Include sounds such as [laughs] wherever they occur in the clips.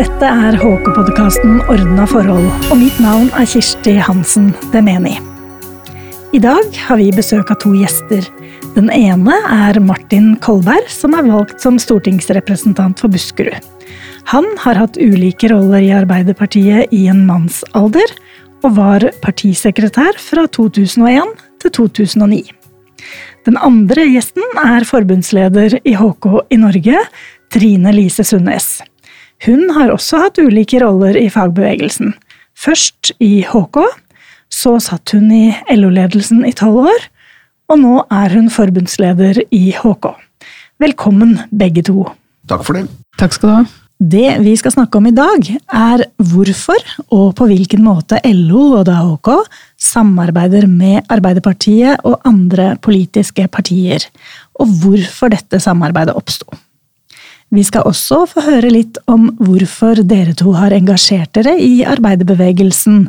Dette er HK-podkasten Ordna forhold, og mitt navn er Kirsti Hansen Demeni. I dag har vi besøk av to gjester. Den ene er Martin Kolberg, som er valgt som stortingsrepresentant for Buskerud. Han har hatt ulike roller i Arbeiderpartiet i en mannsalder, og var partisekretær fra 2001 til 2009. Den andre gjesten er forbundsleder i HK i Norge, Trine Lise Sundnes. Hun har også hatt ulike roller i fagbevegelsen. Først i HK, så satt hun i LO-ledelsen i tolv år, og nå er hun forbundsleder i HK. Velkommen, begge to. Takk for det. Takk skal du ha. Det vi skal snakke om i dag, er hvorfor og på hvilken måte LO og da HK samarbeider med Arbeiderpartiet og andre politiske partier, og hvorfor dette samarbeidet oppsto. Vi skal også få høre litt om hvorfor dere to har engasjert dere i arbeiderbevegelsen,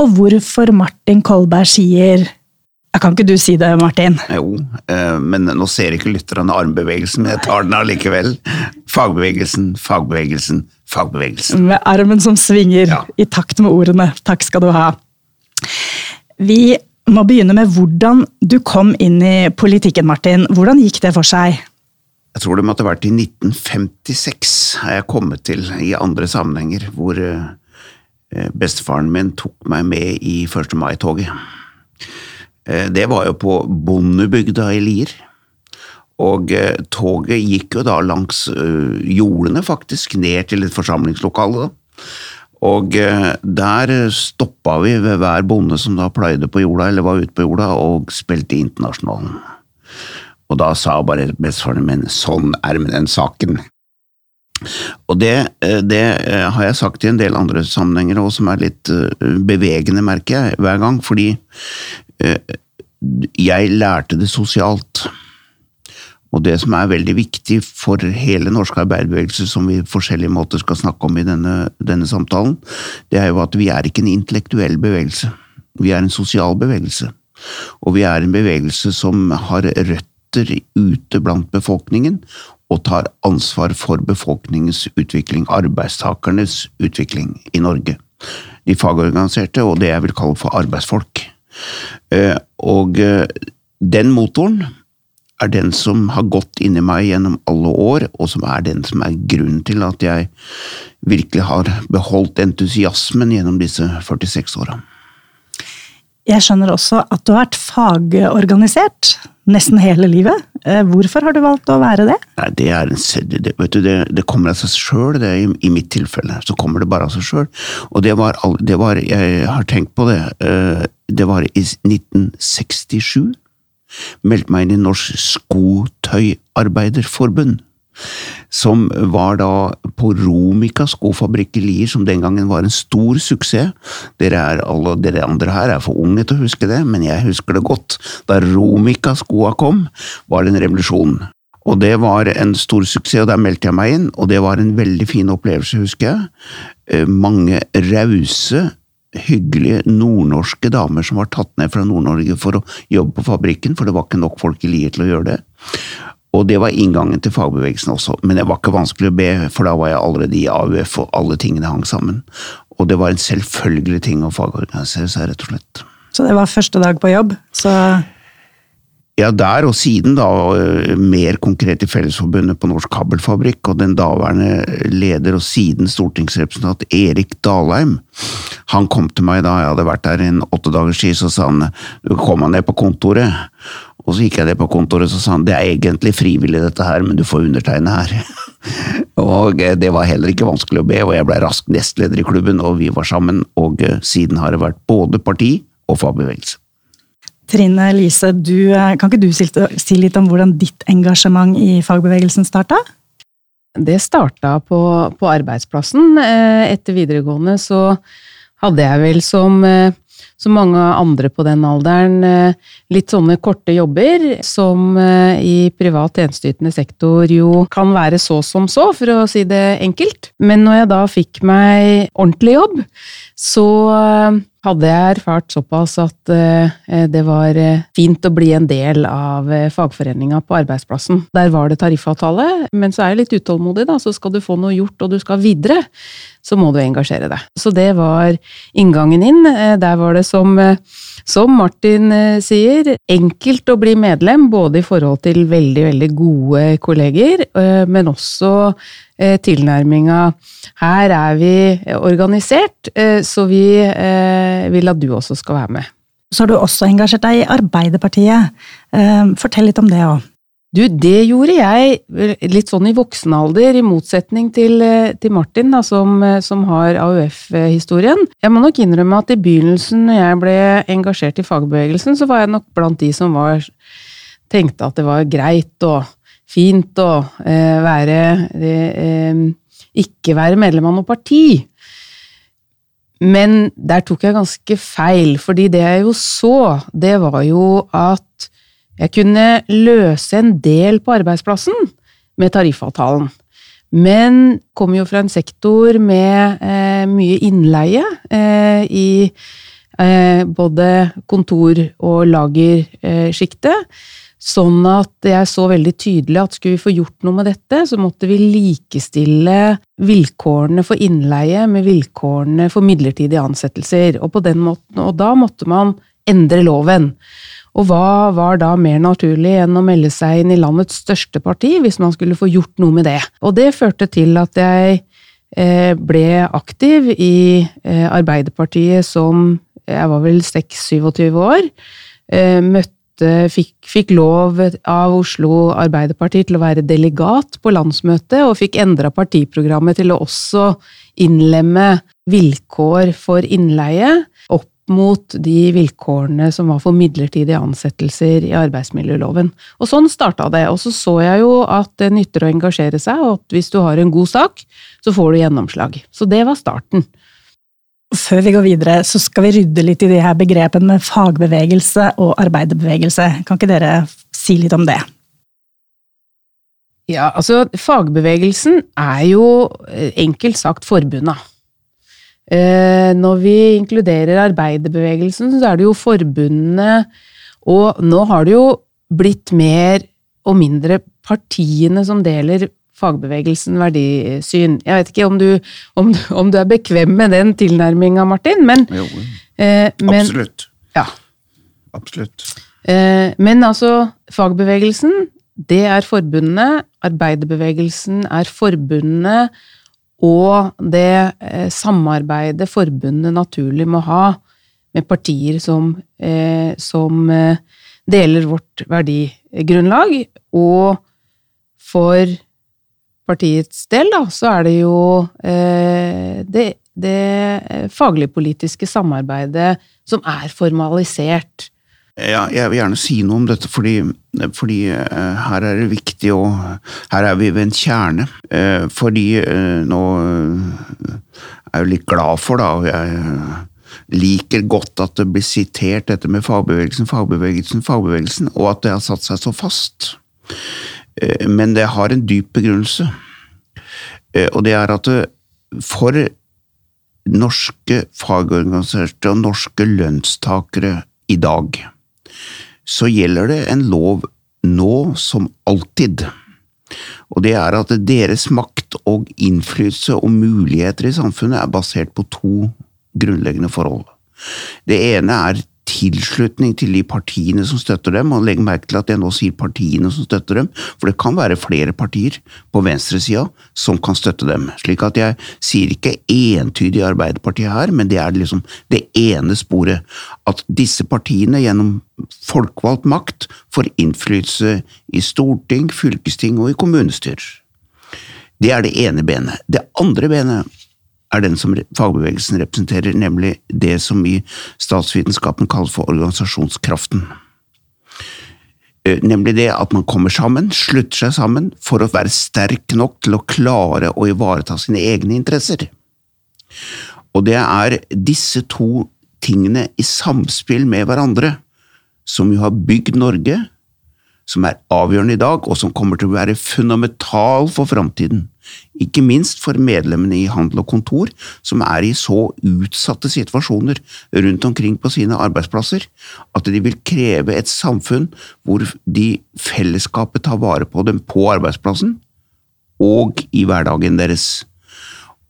og hvorfor Martin Kolberg sier kan ikke du si det, Martin? Jo, eh, men nå ser ikke lytterne armbevegelsen, men jeg tar den allikevel. Fagbevegelsen, fagbevegelsen, fagbevegelsen. Med armen som svinger ja. i takt med ordene. Takk skal du ha. Vi må begynne med hvordan du kom inn i politikken, Martin. Hvordan gikk det for seg? Jeg tror det måtte ha vært i 1956 har jeg kommet til i andre sammenhenger, hvor eh, bestefaren min tok meg med i 1. mai-toget. Eh, det var jo på bondebygda i Lier. Og eh, toget gikk jo da langs jordene, faktisk, ned til et forsamlingslokale. Og der stoppa vi ved hver bonde som da pløyde på jorda, eller var ute på jorda, og spilte Internasjonalen. Og da sa bare bestefaren min sånn er med den saken. Og det, det, har jeg sagt i en del andre sammenhenger òg, som er litt bevegende, merker jeg, hver gang. Fordi Eh, jeg lærte det sosialt. Og det som er veldig viktig for hele norske arbeiderbevegelse, som vi forskjellige måter skal snakke om i denne, denne, samtalen, det er jo at vi er ikke en intellektuell bevegelse. Vi er en sosial bevegelse. Og vi er en bevegelse som har røtter ute blant befolkningen, og tar ansvar for befolkningens utvikling, arbeidstakernes utvikling i Norge. De fagorganiserte, og det jeg vil kalle for arbeidsfolk. Eh, og eh, den motoren er den som har gått inni meg gjennom alle år, og som er den som er grunnen til at jeg virkelig har beholdt entusiasmen gjennom disse 46 åra. Jeg skjønner også at du har vært fagorganisert nesten hele livet. Eh, hvorfor har du valgt å være det? Nei, det, en, det, du, det, det kommer av seg sjøl, i, i, mitt tilfelle. Så kommer det bare av seg sjøl. Og det var, var, Jeg har tenkt på det. Eh, det var i 1967. Meldte meg inn i Norsk Skotøyarbeiderforbund som var da på Romika skofabrikk i Lier, som den gangen var en stor suksess. Dere, er, alle, dere andre her er for unge til å huske det, men jeg husker det godt. Da Romika-skoa kom, var det en revolusjon. Og det var en stor suksess, og der meldte jeg meg inn, og det var en veldig fin opplevelse, husker jeg. Eh, mange rause, hyggelige nordnorske damer som var tatt ned fra Nord-Norge for å jobbe på fabrikken, for det var ikke nok folk i Lier til å gjøre det. Og det var inngangen til fagbevegelsen også, men det var ikke vanskelig å be, for da var jeg allerede i AUF, og alle tingene hang sammen. Og det var en selvfølgelig ting å fagorganisere seg, rett og slett. Så det var første dag på jobb? Så ja, der og siden, da, eh, mer konkret i Fellesforbundet på Norsk Kabelfabrikk, og den daværende leder og siden stortingsrepresentant Erik Dalheim, han kom til meg da jeg hadde vært der en åtte dagers tid, så sa han du kom han ned på kontoret, og så gikk jeg ned på kontoret og sa han, det er egentlig frivillig dette her, men du får undertegne her. [laughs] og eh, det var heller ikke vanskelig å be, og jeg ble raskt nestleder i klubben, og vi var sammen, og eh, siden har det vært både parti og fagbevegelse. Trine Lise, du, eh, kan ikke du si litt om hvordan ditt engasjement i fagbevegelsen starta? Det starta på, på arbeidsplassen. Etter videregående så hadde jeg vel som som mange andre på den alderen, eh, litt sånne korte jobber som eh, i privat tjenesteytende sektor jo kan være så som så, for å si det enkelt. Men når jeg da fikk meg ordentlig jobb, så eh, hadde jeg erfart såpass at eh, det var eh, fint å bli en del av eh, fagforeninga på arbeidsplassen. Der var det tariffavtale, men så er jeg litt utålmodig, da, så skal du få noe gjort og du skal videre, så må du engasjere deg. Så det var inngangen inn. Der var det som, som Martin sier, enkelt å bli medlem, både i forhold til veldig, veldig gode kolleger, men også Eh, tilnærminga her er vi organisert, eh, så vi eh, vil at du også skal være med. Så har du også engasjert deg i Arbeiderpartiet. Fortell litt om det òg. Du, det gjorde jeg litt sånn i voksen alder, i motsetning til, til Martin, da, som, som har AUF-historien. Jeg må nok innrømme at i begynnelsen, når jeg ble engasjert i fagbevegelsen, så var jeg nok blant de som var, tenkte at det var greit å fint å eh, være eh, Ikke være medlem av noe parti. Men der tok jeg ganske feil, fordi det jeg jo så, det var jo at jeg kunne løse en del på arbeidsplassen med tariffavtalen. Men kom jo fra en sektor med eh, mye innleie eh, i eh, både kontor- og lagersjiktet. Sånn at jeg så veldig tydelig at skulle vi få gjort noe med dette, så måtte vi likestille vilkårene for innleie med vilkårene for midlertidige ansettelser. Og, måten, og da måtte man endre loven. Og hva var da mer naturlig enn å melde seg inn i landets største parti, hvis man skulle få gjort noe med det? Og det førte til at jeg eh, ble aktiv i eh, Arbeiderpartiet som jeg var vel 6-27 år. Eh, møtte fikk, fikk, lov av Oslo Arbeiderparti til å være delegat på landsmøtet, og fikk endra partiprogrammet til å også innlemme vilkår for innleie opp mot de vilkårene som var for midlertidige ansettelser i arbeidsmiljøloven. Og sånn starta det. Og så så jeg jo at det nytter å engasjere seg, og at hvis du har en god sak, så får du gjennomslag. Så det var starten. Før vi går videre, så skal vi rydde litt i de her begrepene med fagbevegelse og arbeiderbevegelse. Kan ikke dere si litt om det? Ja, altså fagbevegelsen er jo eh, enkelt sagt forbunda. Eh, når vi inkluderer arbeiderbevegelsen, så er det jo forbundene Og nå har det jo blitt mer og mindre partiene som deler fagbevegelsen verdisyn. Jeg vet ikke om du, om, om du er bekvem med den tilnærminga, Martin, men, jo, eh, men Absolutt. Ja. Absolutt. Eh, men altså, fagbevegelsen, det er forbundene. Arbeiderbevegelsen er forbundene. Og det eh, samarbeidet forbundet naturlig må ha med partier som, eh, som eh, deler vårt verdigrunnlag, og for partiets del, da, så er det jo eh, det, det faglig-politiske samarbeidet som er formalisert. Ja, jeg vil gjerne si noe om dette, fordi, fordi uh, her er det viktig å Her er vi ved en kjerne. Uh, fordi uh, nå er jeg litt glad for, da, og jeg liker godt at det blir sitert dette med fagbevegelsen, fagbevegelsen, fagbevegelsen, og at det har satt seg så fast. Eh, men det har en dyp begrunnelse. Eh, og det er at eh, for norske fagorganiserte og norske lønnstakere i dag, så gjelder det en lov nå som alltid. Og det er at deres makt og innflytelse og muligheter i samfunnet er basert på to grunnleggende forhold. Det ene er tilslutning til de partiene som støtter dem, og legg merke til at jeg nå sier partiene som støtter dem, for det kan være flere partier på venstresida som kan støtte dem. Slik at jeg sier ikke entydig Arbeiderpartiet her, men det er liksom det ene sporet. At disse partiene gjennom folkevalgt makt får innflytelse i storting, fylkesting og i kommunestyrer. Det er det ene benet. Det andre benet er den som fagbevegelsen representerer, nemlig det som i statsvitenskapen kalles for organisasjonskraften. Eh, nemlig det at man kommer sammen, slutter seg sammen, for å være sterk nok til å klare å ivareta sine egne interesser. Og det er disse to tingene i samspill med hverandre som jo har bygd Norge, som er avgjørende i dag, og som kommer til å være fundamental for framtiden. Ikke minst for medlemmene i Handel og Kontor, som er i så utsatte situasjoner rundt omkring på sine arbeidsplasser, at de vil kreve et samfunn hvor de fellesskapet tar vare på dem på arbeidsplassen og i hverdagen deres.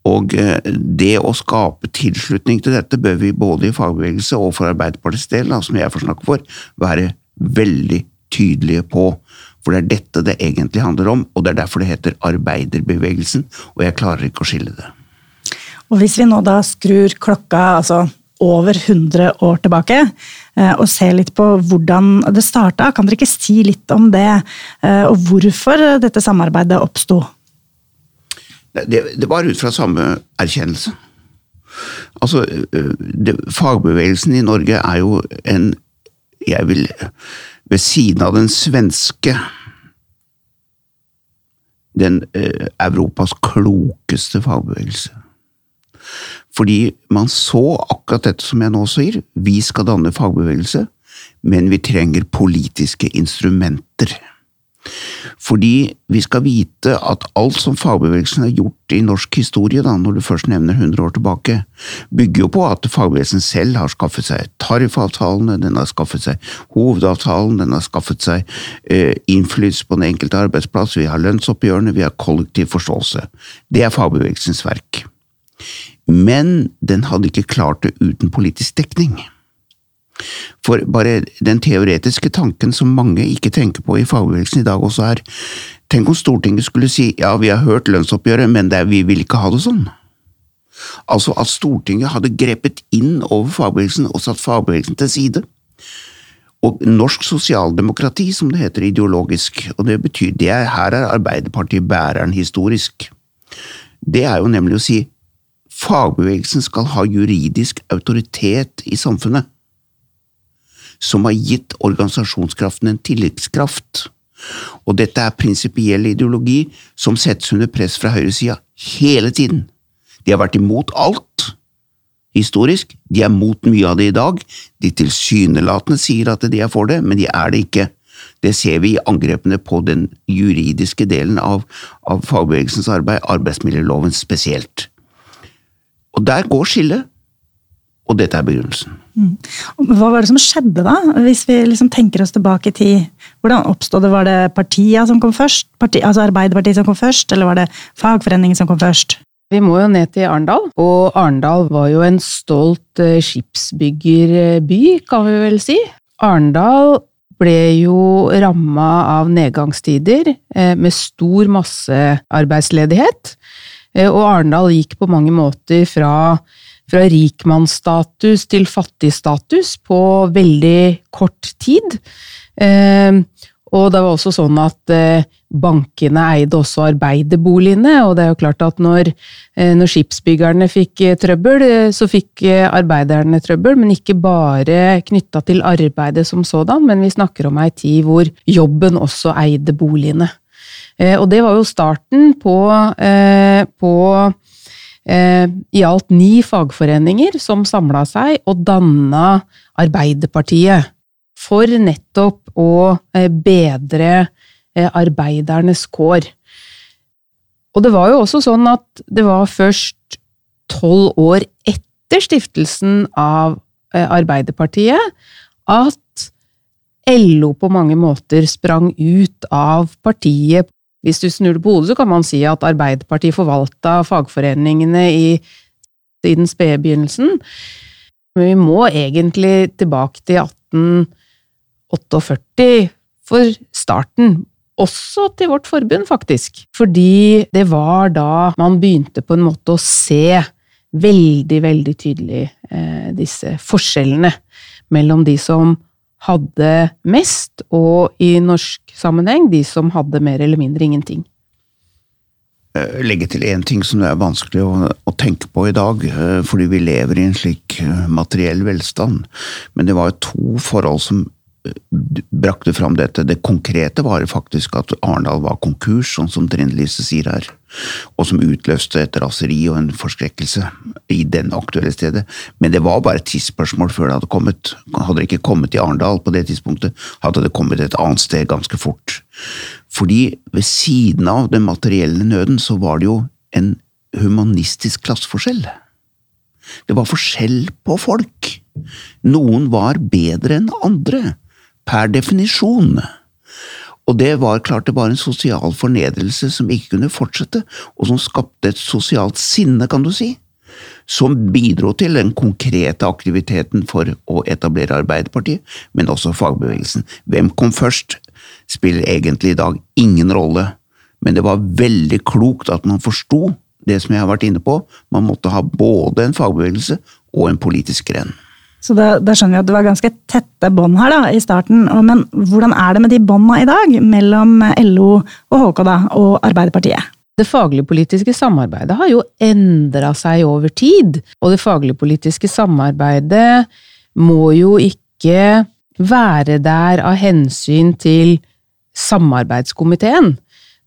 Og eh, det å skape tilslutning til dette bør vi både i fagbevegelse og for Arbeiderpartiets del, som jeg får snakke for, være veldig tydelige på. For det er dette det egentlig handler om, og det er derfor det heter arbeiderbevegelsen, og jeg klarer ikke å skille det. Og hvis vi nå da skrur klokka altså over 100 år tilbake, eh, og ser litt på hvordan det starta, kan dere ikke si litt om det, eh, og hvorfor dette samarbeidet oppsto? Det, det var ut fra samme erkjennelse. Altså, det, fagbevegelsen i Norge er jo en Jeg vil Ved siden av den svenske Den eh, Europas klokeste fagbevegelse. Fordi man så akkurat dette som jeg nå sier. Vi skal danne fagbevegelse, men vi trenger politiske instrumenter. Fordi vi skal vite at alt som fagbevegelsen har gjort i norsk historie, da, når du først nevner 100 år tilbake, bygger jo på at fagbevegelsen selv har skaffet seg tariffavtalene, den har skaffet seg hovedavtalen, den har skaffet seg eh, innflytelse på den enkelte arbeidsplass, vi har lønnsoppgjørene, vi har kollektiv forståelse. Det er fagbevegelsens verk. Men den hadde ikke klart det uten politisk dekning. For bare den teoretiske tanken som mange ikke tenker på i fagbevegelsen i dag også er, tenk om Stortinget skulle si ja, vi har hørt lønnsoppgjøret, men er, vi vil ikke ha det sånn. Altså at Stortinget hadde grepet inn over fagbevegelsen og satt fagbevegelsen til side. Og norsk sosialdemokrati, som det heter ideologisk, og det betyr det er, her er Arbeiderpartiet bæreren historisk, det er jo nemlig å si fagbevegelsen skal ha juridisk autoritet i samfunnet som har gitt organisasjonskraften en tilleggskraft. Og dette er prinsipiell ideologi som settes under press fra høyresida hele tiden. De har vært imot alt historisk, de er mot mye av det i dag. De tilsynelatende sier at de er for det, men de er det ikke. Det ser vi i angrepene på den juridiske delen av, av fagbevegelsens arbeid, arbeidsmiljøloven spesielt. Og der går skillet. Og dette er begrunnelsen. Mm. Hva var det som skjedde da, hvis vi liksom tenker oss tilbake i tid? Hvordan oppstod det? Var det partiet som kom først? Parti, altså Arbeiderpartiet som kom først, eller var det fagforeningen som kom først? Vi må jo ned til Arendal, og Arendal var jo en stolt eh, skipsbyggerby, kan vi vel si. Arendal ble jo ramma av nedgangstider eh, med stor massearbeidsledighet, eh, og Arendal gikk på mange måter fra fra rikmannsstatus til fattigstatus på veldig kort tid. Eh, og det var også sånn at eh, bankene eide også arbeiderboligene, og det er jo klart at når, eh, når skipsbyggerne fikk trøbbel, så fikk arbeiderne trøbbel, men ikke bare knytta til arbeidet som sådan, men vi snakker om ei tid hvor jobben også eide boligene. Og det var jo starten på, på eh, i alt ni fagforeninger som samla seg og danna Arbeiderpartiet for nettopp å eh, bedre eh, arbeidernes kår. Og det var jo også sånn at det var først tolv år etter stiftelsen av eh, Arbeiderpartiet at LO på mange måter sprang ut av partiet hvis du snur det på hodet, så kan man si at Arbeiderpartiet forvalta fagforeningene i, i den spede begynnelsen. Men vi må egentlig tilbake til 1848 for starten. Også til vårt forbund, faktisk. Fordi det var da man begynte på en måte å se veldig, veldig tydelig eh, disse forskjellene mellom de som hadde mest, og i norsk sammenheng de som hadde mer eller mindre ingenting. Eh, legge til én ting som det er vanskelig å, å, tenke på i dag, eh, fordi vi lever i en slik eh, materiell velstand. Men det var jo to forhold som brakte fram dette. Det konkrete var faktisk at Arendal var konkurs, sånn som Trine Lise sier her, og som utløste et raseri og en forskrekkelse i den aktuelle stedet. Men det var bare et tidsspørsmål før det hadde kommet. Hadde det ikke kommet i Arendal på det tidspunktet, hadde det kommet et annet sted ganske fort. Fordi ved siden av den materielle nøden, så var det jo en humanistisk klasseforskjell. Det var forskjell på folk. Noen var bedre enn andre, per definisjon. Og det var klart det var en sosial fornedrelse som ikke kunne fortsette, og som skapte et sosialt sinne, kan du si, som bidro til den konkrete aktiviteten for å etablere Arbeiderpartiet, men også fagbevegelsen. Hvem kom først, spiller egentlig i dag ingen rolle, men det var veldig klokt at man forsto det som jeg har vært inne på, man måtte ha både en fagbevegelse og en politisk gren. Så da, da, skjønner vi at det var ganske tette bånd her da, i starten. Men hvordan er det med de båndene i dag, mellom LO og HK da, og Arbeiderpartiet? Det fagligpolitiske samarbeidet har jo endra seg over tid. Og det fagligpolitiske samarbeidet må jo ikke være der av hensyn til samarbeidskomiteen.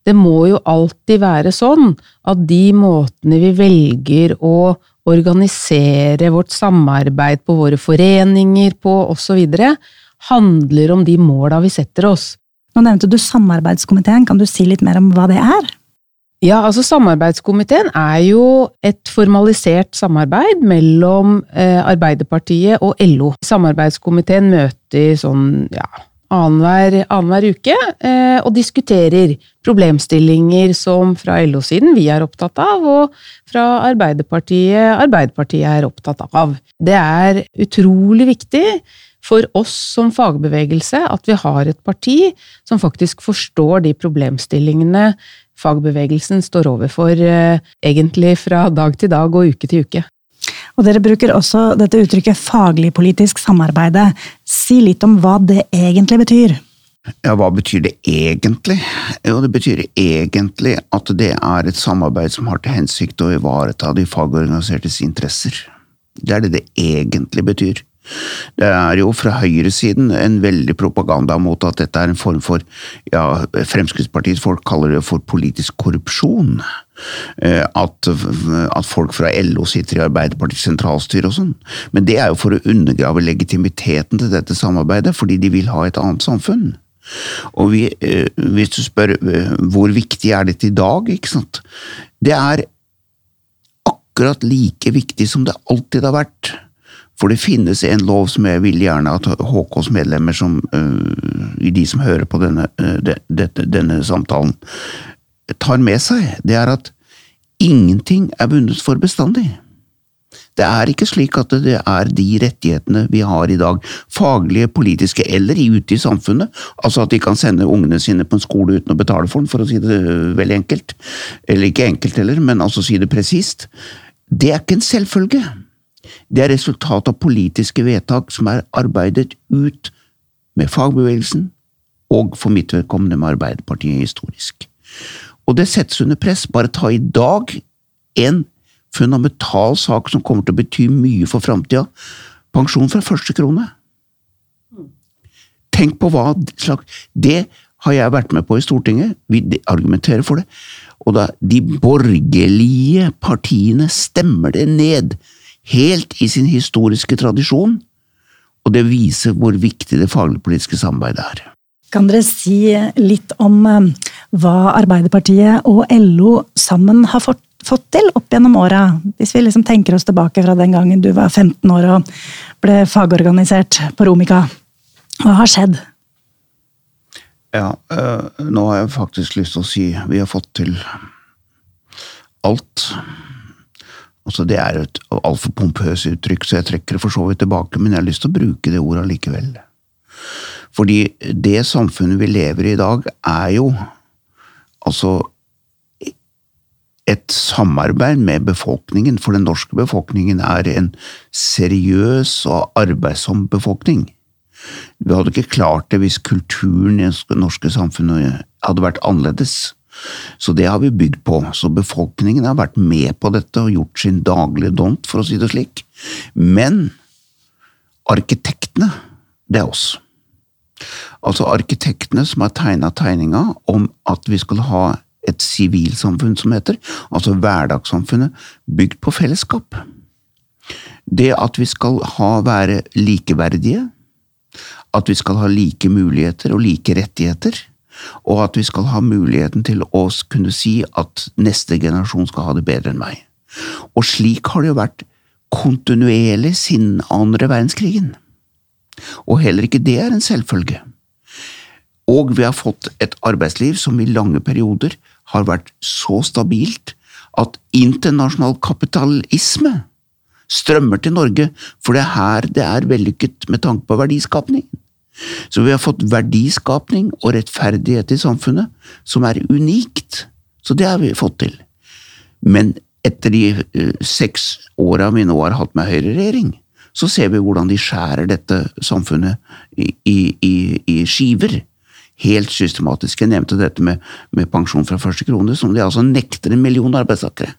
Det må jo alltid være sånn at de måtene vi velger å organisere vårt samarbeid på våre foreninger på osv., handler om de måla vi setter oss. Nå nevnte du samarbeidskomiteen, kan du si litt mer om hva det er? Ja, altså Samarbeidskomiteen er jo et formalisert samarbeid mellom eh, Arbeiderpartiet og LO. Samarbeidskomiteen møter sånn, ja, annenhver uke eh, og diskuterer problemstillinger som fra LO-siden vi er opptatt av, og fra Arbeiderpartiet Arbeiderpartiet er opptatt av. Det er utrolig viktig for oss som fagbevegelse at vi har et parti som faktisk forstår de problemstillingene fagbevegelsen står overfor eh, egentlig fra dag til dag og uke til uke. Og dere bruker også dette uttrykket faglig-politisk samarbeide. Si litt om hva det egentlig betyr. Ja, hva betyr det egentlig? Jo, det betyr egentlig at det er et samarbeid som har til hensikt å ivareta de fagorganisertes interesser. Det er det det egentlig betyr. Det er jo fra høyresiden en veldig propaganda mot at dette er en form for ja, Fremskrittspartiets folk kaller det for politisk korrupsjon. Eh, at, at folk fra LO sitter i Arbeiderpartiets sentralstyre og sånn. Men det er jo for å undergrave legitimiteten til dette samarbeidet, fordi de vil ha et annet samfunn. Og vi, eh, hvis du spør eh, hvor viktig er dette i dag, ikke sant. Det er akkurat like viktig som det alltid har vært. For det finnes en lov som jeg vil gjerne at HKs medlemmer, som, uh, de som hører på denne, de, dette, denne samtalen, tar med seg. Det er at ingenting er vunnet for bestandig. Det er ikke slik at det er de rettighetene vi har i dag, faglige, politiske eller ute i samfunnet, altså at de kan sende ungene sine på en skole uten å betale for den, for å si det veldig enkelt. Eller ikke enkelt heller, men altså si det presist. Det er ikke en selvfølge. Det er resultat av politiske vedtak som er arbeidet ut med fagbevegelsen, og for mitt vedkommende med Arbeiderpartiet historisk. Og det settes under press. Bare ta i dag en fundamental sak som kommer til å bety mye for framtida. Pensjon fra første krone. Tenk på hva slags Det har jeg vært med på i Stortinget. Vi argumenterer for det. Og da de borgerlige partiene stemmer det ned helt i sin historiske tradisjon, og det viser hvor viktig det fagligpolitiske samarbeidet er. Kan dere si litt om eh, hva Arbeiderpartiet og LO sammen har fått, fått til opp gjennom åra? Hvis vi liksom tenker oss tilbake fra den gangen du var 15 år og ble fagorganisert på Romika. Hva har skjedd? Ja, øh, nå har jeg faktisk lyst til å si vi har fått til alt. Altså, det er et altfor pompøst uttrykk, så jeg trekker det for så vidt tilbake, men jeg har lyst til å bruke det ordet likevel. Fordi det samfunnet vi lever i i dag, er jo altså et samarbeid med befolkningen, for den norske befolkningen er en seriøs og arbeidsom befolkning. Vi hadde ikke klart det hvis kulturen i det norske samfunnet hadde vært annerledes. Så det har vi bygd på. Så befolkningen har vært med på dette og gjort sin daglige dont, for å si det slik. Men arkitektene, det er oss. Altså arkitektene som har tegna tegninga om at vi skal ha et sivilsamfunn, som heter, altså hverdagssamfunnet, bygd på fellesskap. Det at vi skal ha, være likeverdige, at vi skal ha like muligheter og like rettigheter, og at vi skal ha muligheten til å kunne si at neste generasjon skal ha det bedre enn meg. Og slik har det jo vært kontinuerlig siden andre verdenskrigen. Og heller ikke det er en selvfølge. Og vi har fått et arbeidsliv som i lange perioder har vært så stabilt at internasjonal kapitalisme strømmer til Norge, for det er her det er vellykket med tanke på verdiskapning. Så vi har fått verdiskapning og rettferdighet i samfunnet som er unikt. Så det har vi fått til. Men etter de uh, seks åra vi nå har hatt med høyreregjering, så ser vi hvordan de skjærer dette samfunnet i, i, i skiver. Helt systematisk. Jeg nevnte dette med, med, pensjon fra første krone, som de altså nekter en million arbeidstakere.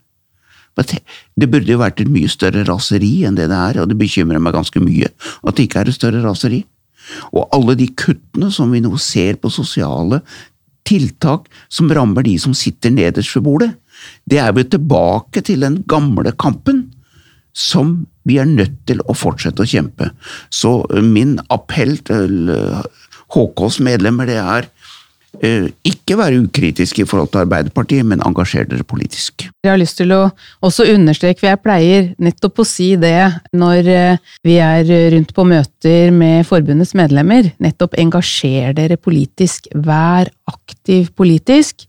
Det burde jo vært et mye større raseri enn det det er, og det bekymrer meg ganske mye at det ikke er et større raseri. Og alle de kuttene som vi nå ser på sosiale tiltak som rammer de som sitter nederst ved bordet, det er vi tilbake til den gamle kampen som vi er nødt til å fortsette å kjempe. Så min appell til HKs medlemmer det er ikke være ukritisk i forhold til Arbeiderpartiet, men engasjer dere politisk. Jeg har lyst til å også understreke, for jeg pleier nettopp å si det når eh, vi er rundt på møter med forbundets medlemmer. Nettopp engasjer dere politisk, vær aktiv politisk.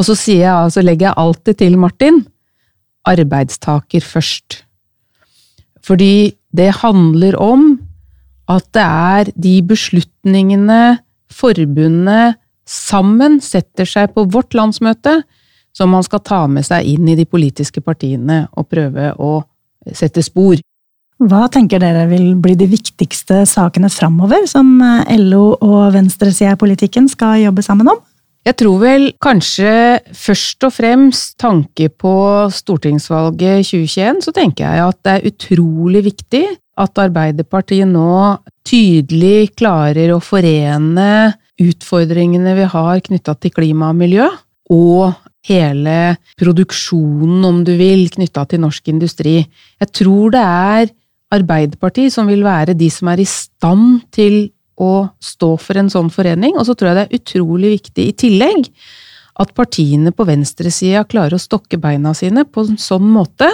Og så sier jeg, altså legger jeg alltid til Martin, arbeidstaker først. Fordi det handler om at det er de beslutningene forbundet sammen setter seg på vårt landsmøte, som man skal ta med seg inn i de politiske partiene og prøve å sette spor. Hva tenker dere vil bli de viktigste sakene framover, som LO og venstresida i politikken skal jobbe sammen om? Jeg tror vel kanskje først og fremst tanke på stortingsvalget 2021, så tenker jeg at det er utrolig viktig at Arbeiderpartiet nå tydelig klarer å forene utfordringene vi har knytta til klima og miljø, og hele produksjonen, om du vil, knytta til norsk industri. Jeg tror det er Arbeiderpartiet som vil være de som er i stand til å stå for en sånn forening, og så tror jeg det er utrolig viktig i tillegg at partiene på venstresida klarer å stokke beina sine på en sånn måte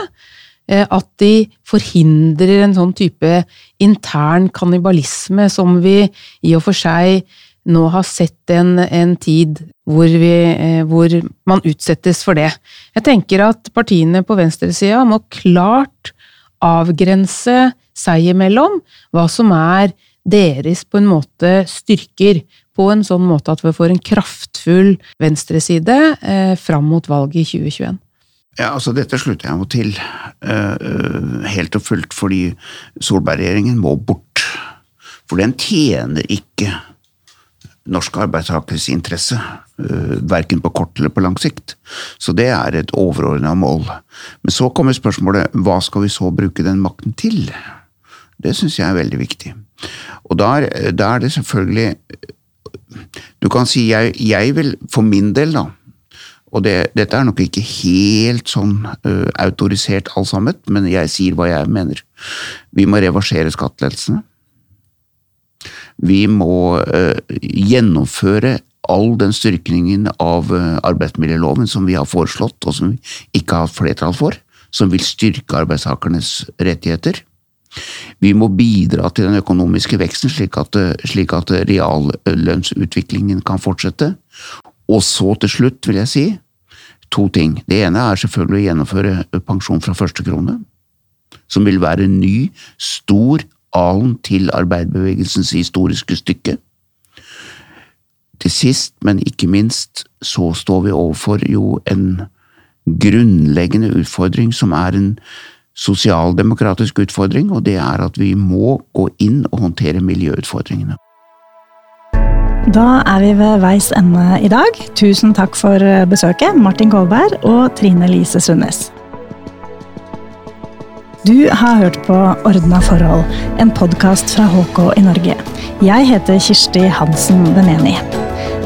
eh, at de forhindrer en sånn type intern kannibalisme som vi i og for seg nå har sett en, en tid hvor, vi, eh, hvor, man utsettes for det. Jeg tenker at partiene på venstresida må klart avgrense seg imellom hva som er deres på en måte styrker, på en sånn måte at vi får en kraftfull venstreside eh, fram mot valget i 2021. Ja, altså Dette slutter jeg meg til, uh, helt og fullt, fordi Solberg-regjeringen må bort. For den tjener ikke norske arbeidstakeres interesse, uh, verken på kort eller på lang sikt. Så det er et overordna mål. Men så kommer spørsmålet hva skal vi så bruke den makten til? Det syns jeg er veldig viktig. Og da er, det selvfølgelig Du kan si jeg, jeg vil, for min del, da og det, dette er nok ikke helt sånn uh, autorisert alt sammen, men jeg sier hva jeg mener. Vi må reversere skattelettelsene. Vi må uh, gjennomføre all den styrkningen av uh, arbeidsmiljøloven som vi har foreslått, og som vi ikke har hatt flertall for, som vil styrke arbeidstakernes rettigheter. Vi må bidra til den økonomiske veksten, slik at, slik at reallønnsutviklingen kan fortsette. Og så til slutt vil jeg si to ting. Det ene er selvfølgelig å gjennomføre pensjon fra første krone, som vil være en ny, stor alen til arbeiderbevegelsens historiske stykke. Til sist, men ikke minst, så står vi overfor jo en grunnleggende utfordring som er en sosialdemokratisk utfordring, og det er at vi må gå inn og håndtere miljøutfordringene. Da er vi ved veis ende i dag. Tusen takk for besøket, Martin Kolberg og Trine Lise Sundnes. Du har hørt på Ordna forhold, en podkast fra HK i Norge. Jeg heter Kirsti Hansen Beneni.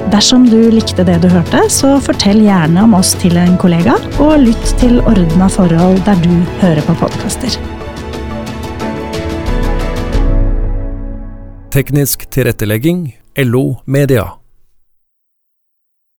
Dersom du likte det du hørte, så fortell gjerne om oss til en kollega, og lytt til Ordna forhold der du hører på podkaster. Teknisk tilrettelegging LO Media.